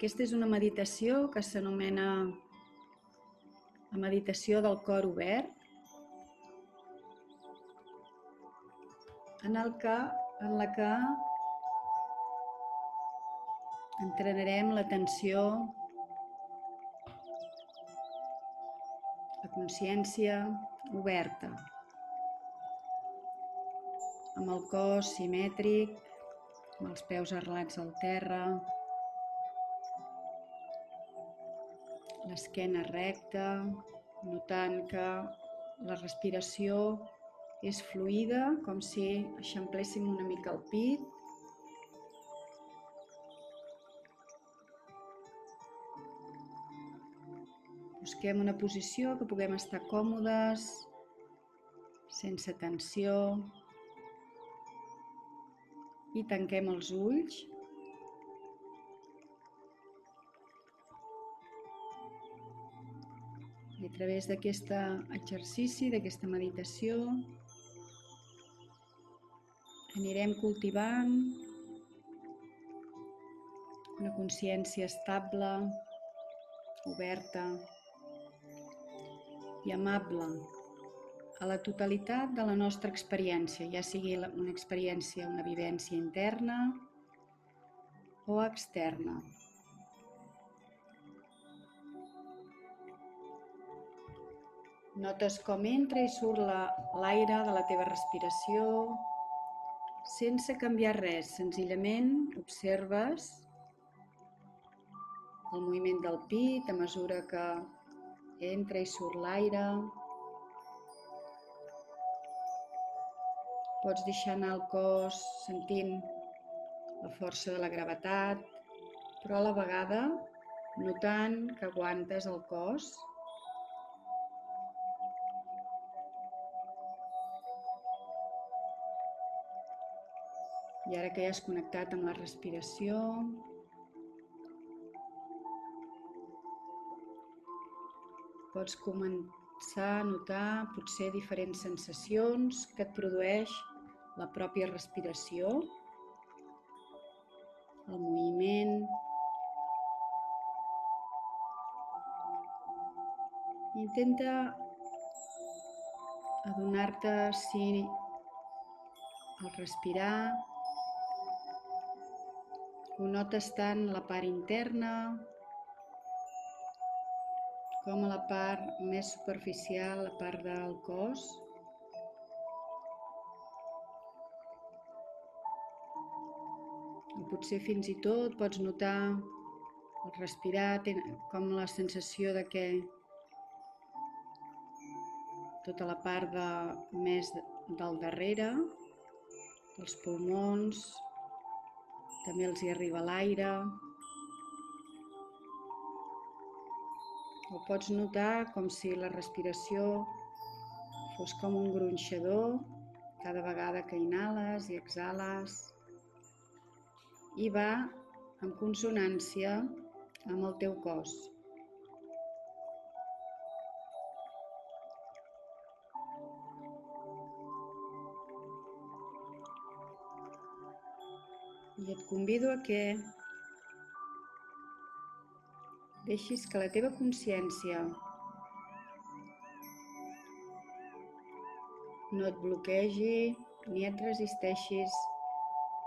Aquesta és una meditació que s'anomena la meditació del cor obert, en, el que, en la que entrenarem l'atenció, la consciència oberta, amb el cos simètric, amb els peus arrelats al terra, l'esquena recta, notant que la respiració és fluida, com si eixampléssim una mica el pit. Busquem una posició que puguem estar còmodes, sense tensió, i tanquem els ulls. I a través d'aquest exercici, d'aquesta meditació, anirem cultivant una consciència estable, oberta i amable a la totalitat de la nostra experiència, ja sigui una experiència, una vivència interna o externa. Notes com entra i surt l'aire de la teva respiració sense canviar res, senzillament observes el moviment del pit a mesura que entra i surt l'aire. Pots deixar anar el cos sentint la força de la gravetat, però a la vegada notant que aguantes el cos I ara que ja has connectat amb la respiració, pots començar a notar potser diferents sensacions que et produeix la pròpia respiració, el moviment, Intenta adonar-te si al respirar ho notes tant la part interna com a la part més superficial, la part del cos. O potser fins i tot pots notar el respirar com la sensació de que tota la part de, més del darrere, dels pulmons, també els hi arriba l'aire. O pots notar com si la respiració fos com un gronxador cada vegada que inhales i exhales i va en consonància amb el teu cos. I et convido a que deixis que la teva consciència no et bloquegi ni et resisteixis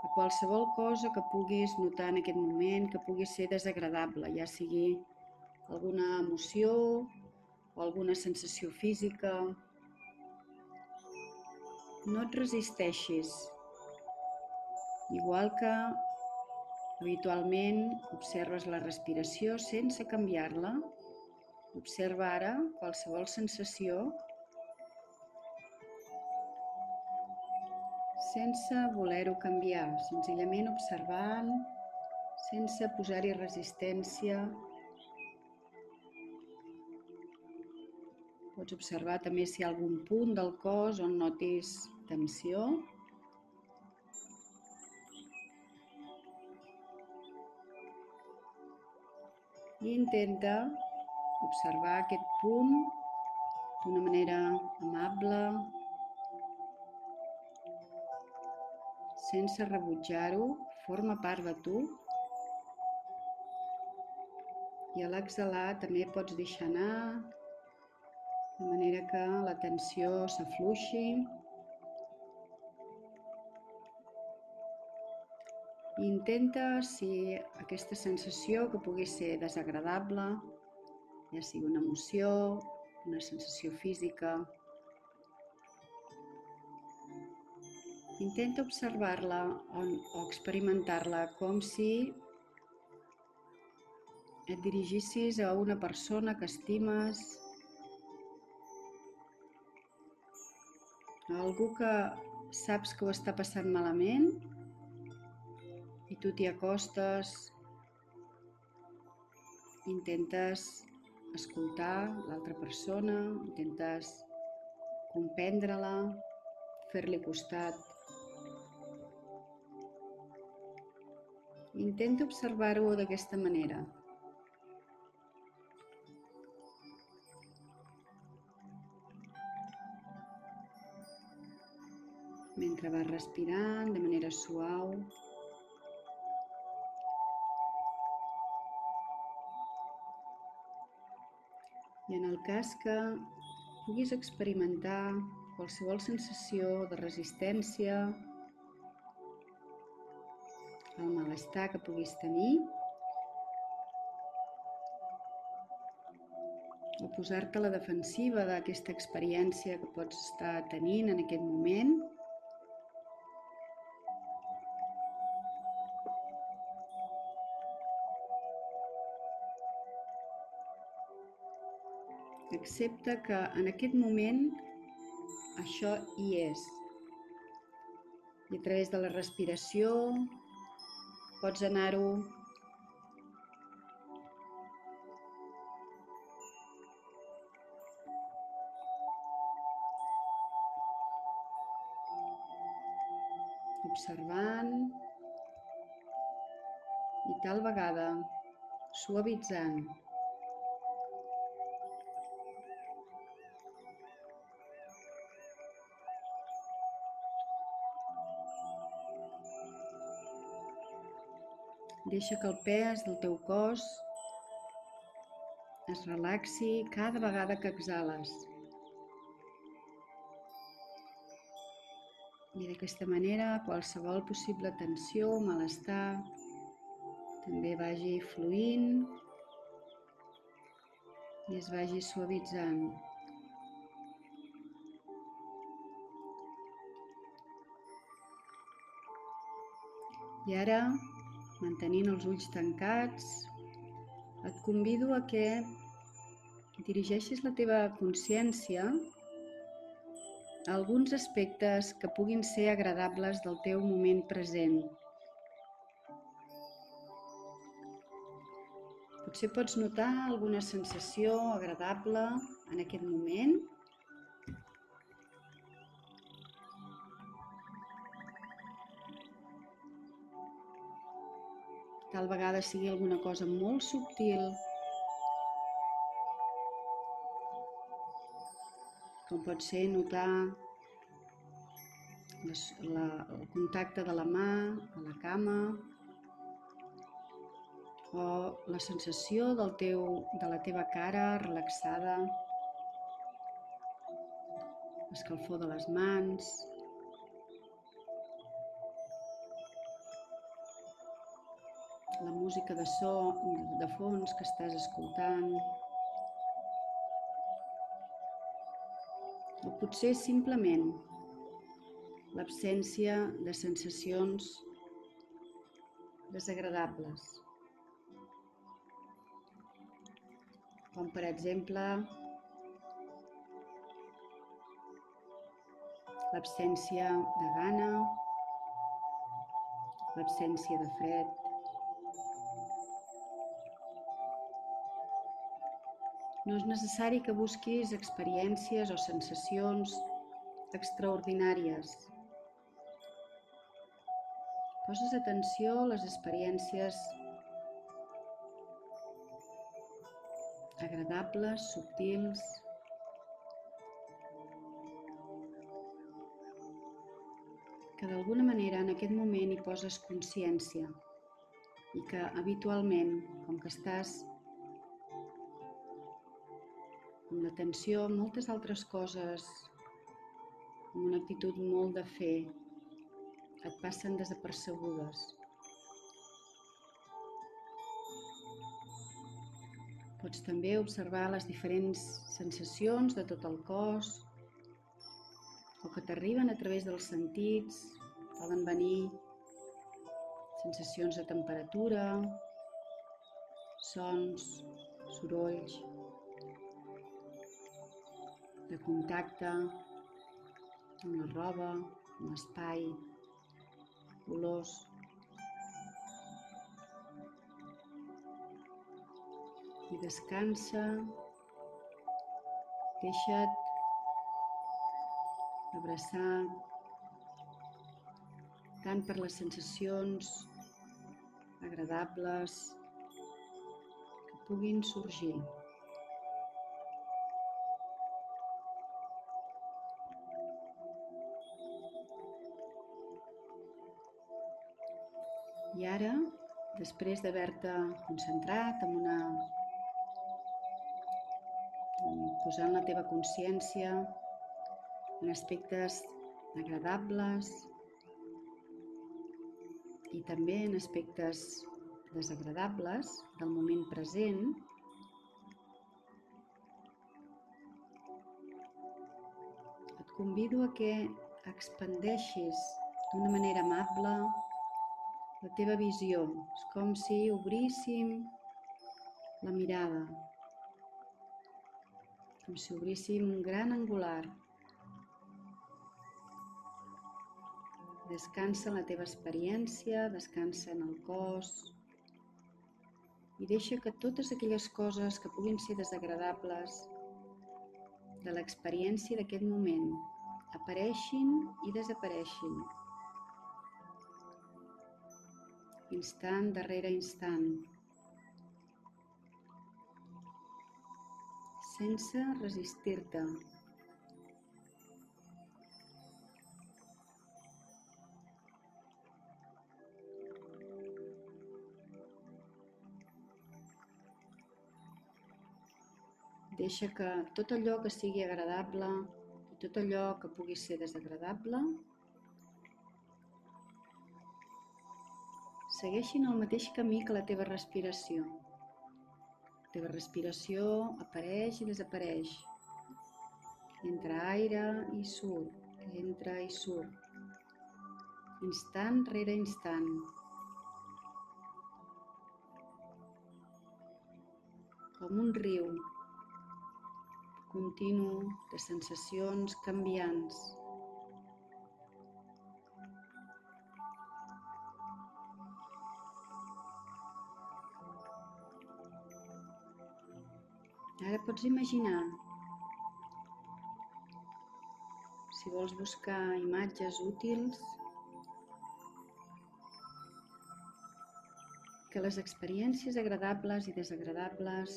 a qualsevol cosa que puguis notar en aquest moment que pugui ser desagradable, ja sigui alguna emoció o alguna sensació física. No et resisteixis, Igual que habitualment observes la respiració sense canviar-la, observa ara qualsevol sensació sense voler-ho canviar, senzillament observant, sense posar-hi resistència. Pots observar també si hi ha algun punt del cos on notis tensió. I intenta observar aquest punt d'una manera amable, sense rebutjar-ho, forma part de tu. I a l'exhalar també pots deixar anar, de manera que la tensió s'afluixi. Intenta si aquesta sensació que pugui ser desagradable, ja sigui una emoció, una sensació física, Intenta observar-la o experimentar-la com si et dirigissis a una persona que estimes, a algú que saps que ho està passant malament i tu t'hi acostes, intentes escoltar l'altra persona, intentes comprendre-la, fer-li costat. Intenta observar-ho d'aquesta manera. Mentre vas respirant de manera suau, I en el cas que puguis experimentar qualsevol sensació de resistència el malestar que puguis tenir o posar-te a la defensiva d'aquesta experiència que pots estar tenint en aquest moment. Accepta que en aquest moment això hi és. I a través de la respiració, Pots anar-ho observant i tal vegada suavitzant Deixa que el pes del teu cos es relaxi cada vegada que exhales. I d'aquesta manera qualsevol possible tensió o malestar també vagi fluint i es vagi suavitzant. I ara mantenint els ulls tancats, et convido a que dirigeixis la teva consciència a alguns aspectes que puguin ser agradables del teu moment present. Potser pots notar alguna sensació agradable en aquest moment Tal vegada sigui alguna cosa molt subtil, com pot ser notar les, la, el contacte de la mà a la cama o la sensació del teu, de la teva cara relaxada, l'escalfor de les mans, música de so de fons que estàs escoltant. O potser simplement l'absència de sensacions desagradables. Com per exemple l'absència de gana, l'absència de fred, No és necessari que busquis experiències o sensacions extraordinàries. Poses atenció a les experiències agradables, subtils, que d'alguna manera en aquest moment hi poses consciència i que habitualment, com que estàs l'atenció a moltes altres coses, amb una actitud molt de fer, et passen desapercebudes. Pots també observar les diferents sensacions de tot el cos o que t'arriben a través dels sentits. Poden venir sensacions de temperatura, sons, sorolls, de contacte amb la roba, amb l'espai, olors. i descansa. Deixa't abraçar tant per les sensacions agradables que puguin sorgir. Després d'haver-te concentrat en una posant la teva consciència en aspectes agradables i també en aspectes desagradables del moment present, et convido a que expandeixis d'una manera amable la teva visió. És com si obríssim la mirada com si obríssim un gran angular. Descansa en la teva experiència, descansa en el cos i deixa que totes aquelles coses que puguin ser desagradables de l'experiència d'aquest moment apareixin i desapareixin. Instant darrere instant. sense resistir-te. Deixa que tot allò que sigui agradable i tot allò que pugui ser desagradable segueixin el mateix camí que la teva respiració teva respiració apareix i desapareix. Entra aire i surt, entra i surt. Instant rere instant. Com un riu continu de sensacions canviants. Pots imaginar, si vols buscar imatges útils, que les experiències agradables i desagradables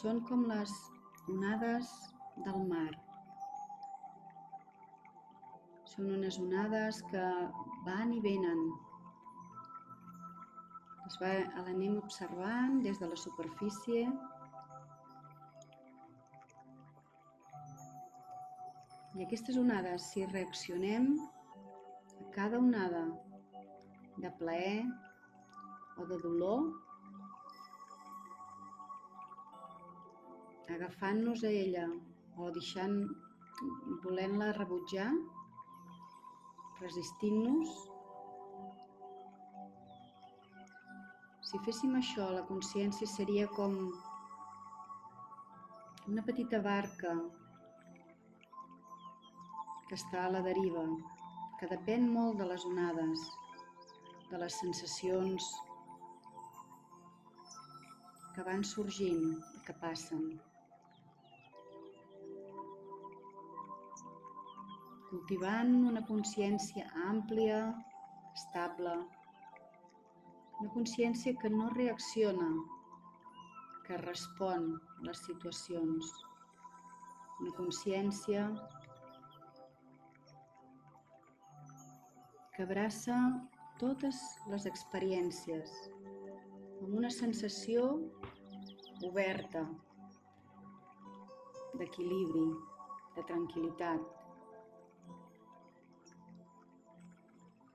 són com les onades del mar. Són unes onades que van i venen. Les va, l'anem observant des de la superfície I aquestes onades, si reaccionem a cada onada de plaer o de dolor, agafant-nos a ella o deixant, volent-la rebutjar, resistint-nos, si féssim això, la consciència seria com una petita barca que està a la deriva, que depèn molt de les onades, de les sensacions que van sorgint i que passen. Cultivant una consciència àmplia, estable, una consciència que no reacciona, que respon a les situacions, una consciència que abraça totes les experiències amb una sensació oberta, d'equilibri, de tranquil·litat.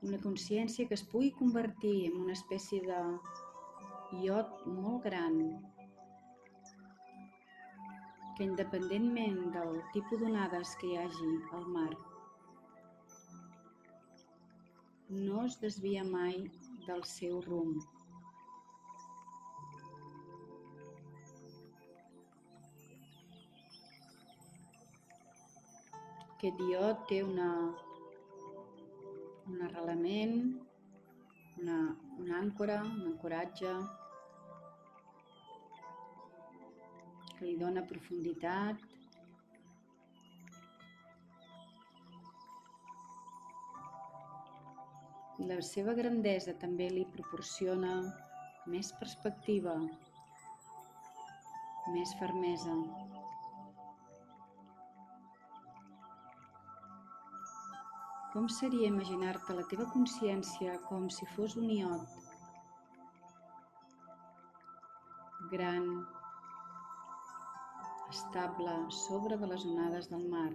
Una consciència que es pugui convertir en una espècie de iot molt gran que independentment del tipus d'onades que hi hagi al mar, no es desvia mai del seu rumb. Aquest iot té una, un arrelament, una, una àncora, un ancoratge que li dona profunditat. La seva grandesa també li proporciona més perspectiva, més fermesa. Com seria imaginar-te la teva consciència com si fos un iot gran, estable, sobre de les onades del mar,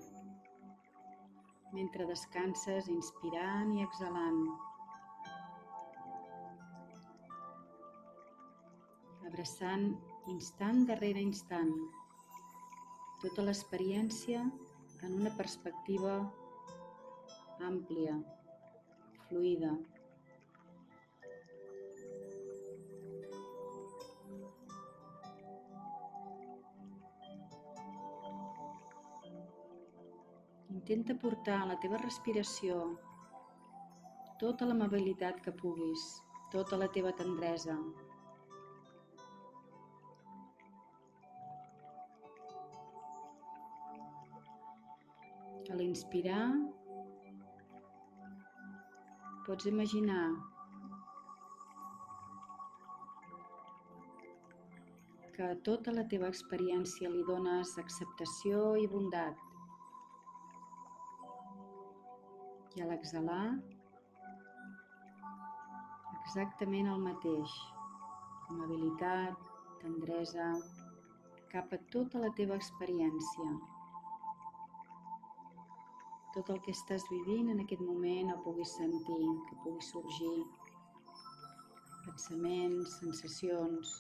mentre descanses inspirant i exhalant, abraçant instant darrere instant tota l'experiència en una perspectiva àmplia, fluida. Intenta portar a la teva respiració tota l'amabilitat que puguis, tota la teva tendresa. A l'inspirar Pots imaginar que a tota la teva experiència li dones acceptació i bondat. I a l'exhalar, exactament el mateix. Amabilitat, tendresa, cap a tota la teva experiència tot el que estàs vivint en aquest moment el puguis sentir, que pugui sorgir pensaments, sensacions,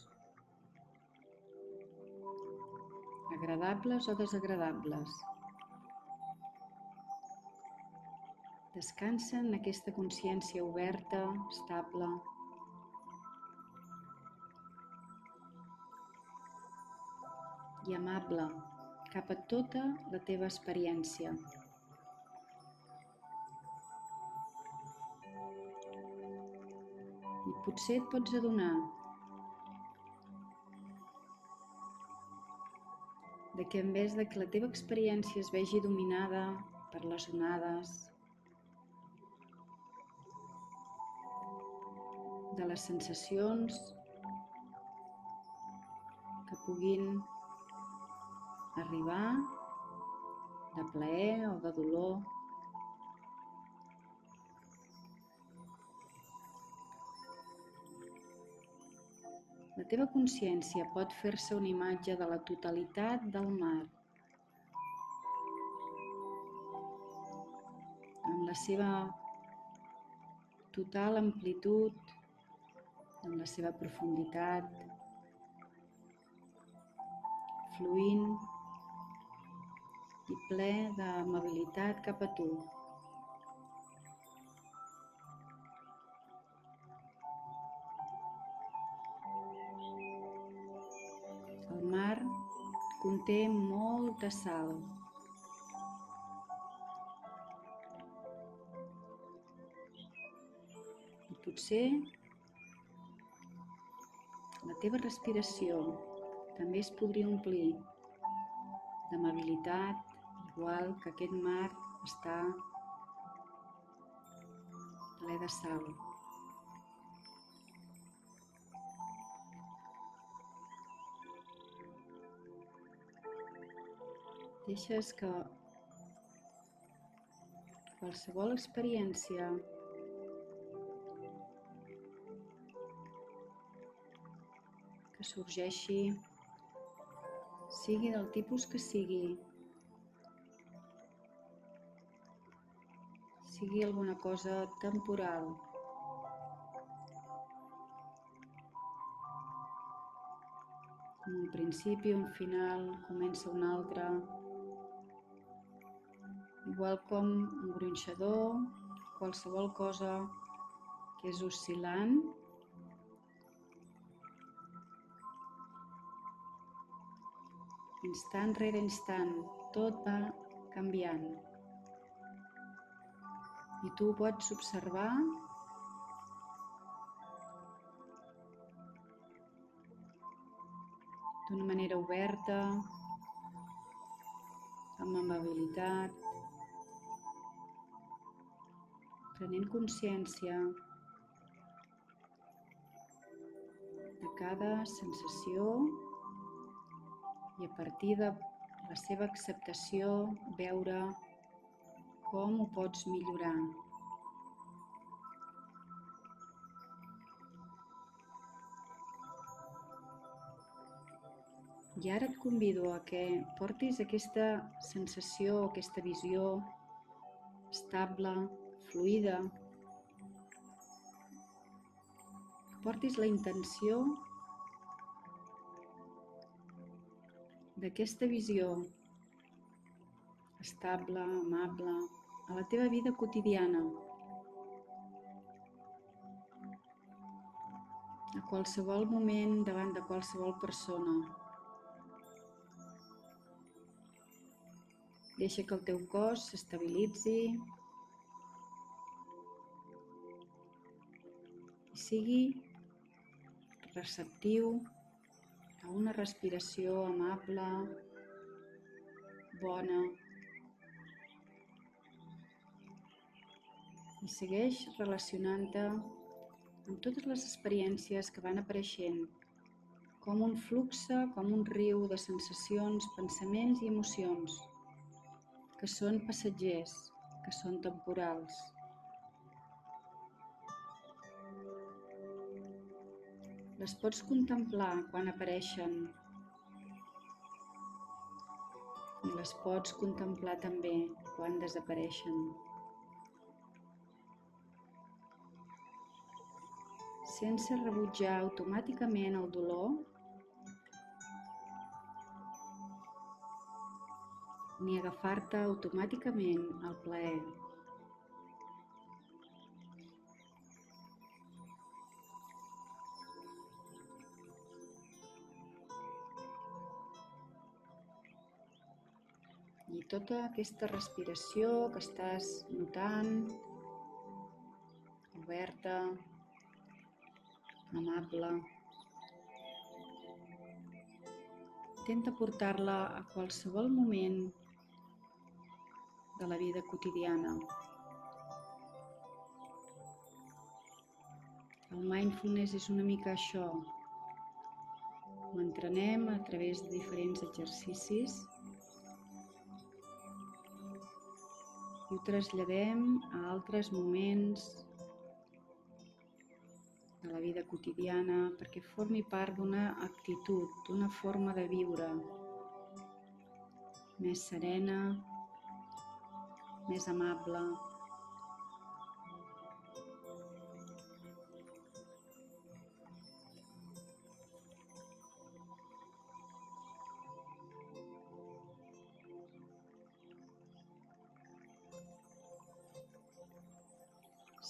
agradables o desagradables. Descansa en aquesta consciència oberta, estable, i amable cap a tota la teva experiència. I potser et pots adonar. De que en vez de que la teva experiència es vegi dominada per les onades, de les sensacions que puguin arribar de plaer o de dolor, teva consciència pot fer-se una imatge de la totalitat del mar, amb la seva total amplitud, amb la seva profunditat, fluint i ple d'amabilitat cap a tu. Conté molta sal. I potser la teva respiració també es podria omplir d'amabilitat, igual que aquest mar està ple de sal. Deixes que qualsevol experiència que sorgeixi sigui del tipus que sigui, sigui alguna cosa temporal. Un principi, un final, comença un altre. Igual com un gronxador, qualsevol cosa que és oscil·lant, instant rere instant, tot va canviant. I tu pots observar. D'una manera oberta, amb amabilitat, prenent consciència de cada sensació i a partir de la seva acceptació veure com ho pots millorar. I ara et convido a que portis aquesta sensació, aquesta visió estable, fluida, portis la intenció d'aquesta visió estable, amable, a la teva vida quotidiana, a qualsevol moment davant de qualsevol persona. Deixa que el teu cos s'estabilitzi sigui receptiu a una respiració amable, bona. I segueix relacionant-te amb totes les experiències que van apareixent, com un fluxe, com un riu de sensacions, pensaments i emocions, que són passatgers, que són temporals. Les pots contemplar quan apareixen i les pots contemplar també quan desapareixen. Sense rebutjar automàticament el dolor ni agafar-te automàticament al plaer. Tota aquesta respiració que estàs notant, oberta, amable, intenta portar-la a qualsevol moment de la vida quotidiana. El mindfulness és una mica això. Ho entrenem a través de diferents exercicis i ho traslladem a altres moments de la vida quotidiana perquè formi part d'una actitud, d'una forma de viure més serena, més amable,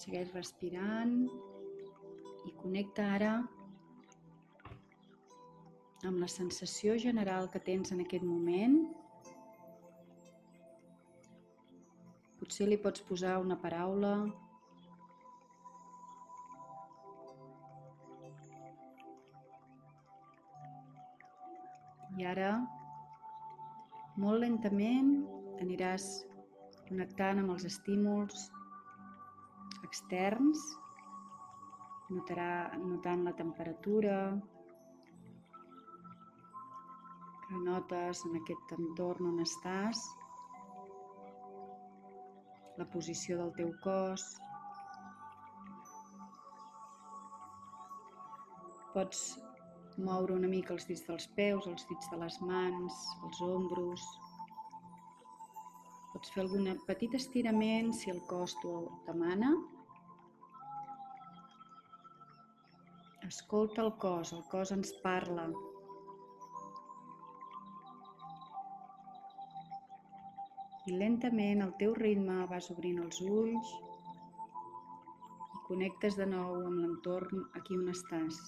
Segueix respirant i connecta ara amb la sensació general que tens en aquest moment. Potser li pots posar una paraula. I ara, molt lentament, aniràs connectant amb els estímuls externs, notarà, notant la temperatura que notes en aquest entorn on estàs, la posició del teu cos. Pots moure una mica els dits dels peus, els dits de les mans, els ombros. Pots fer algun petit estirament si el cos t'ho demana. Escolta el cos, el cos ens parla. I lentament, al teu ritme, vas obrint els ulls i connectes de nou amb l'entorn aquí on estàs.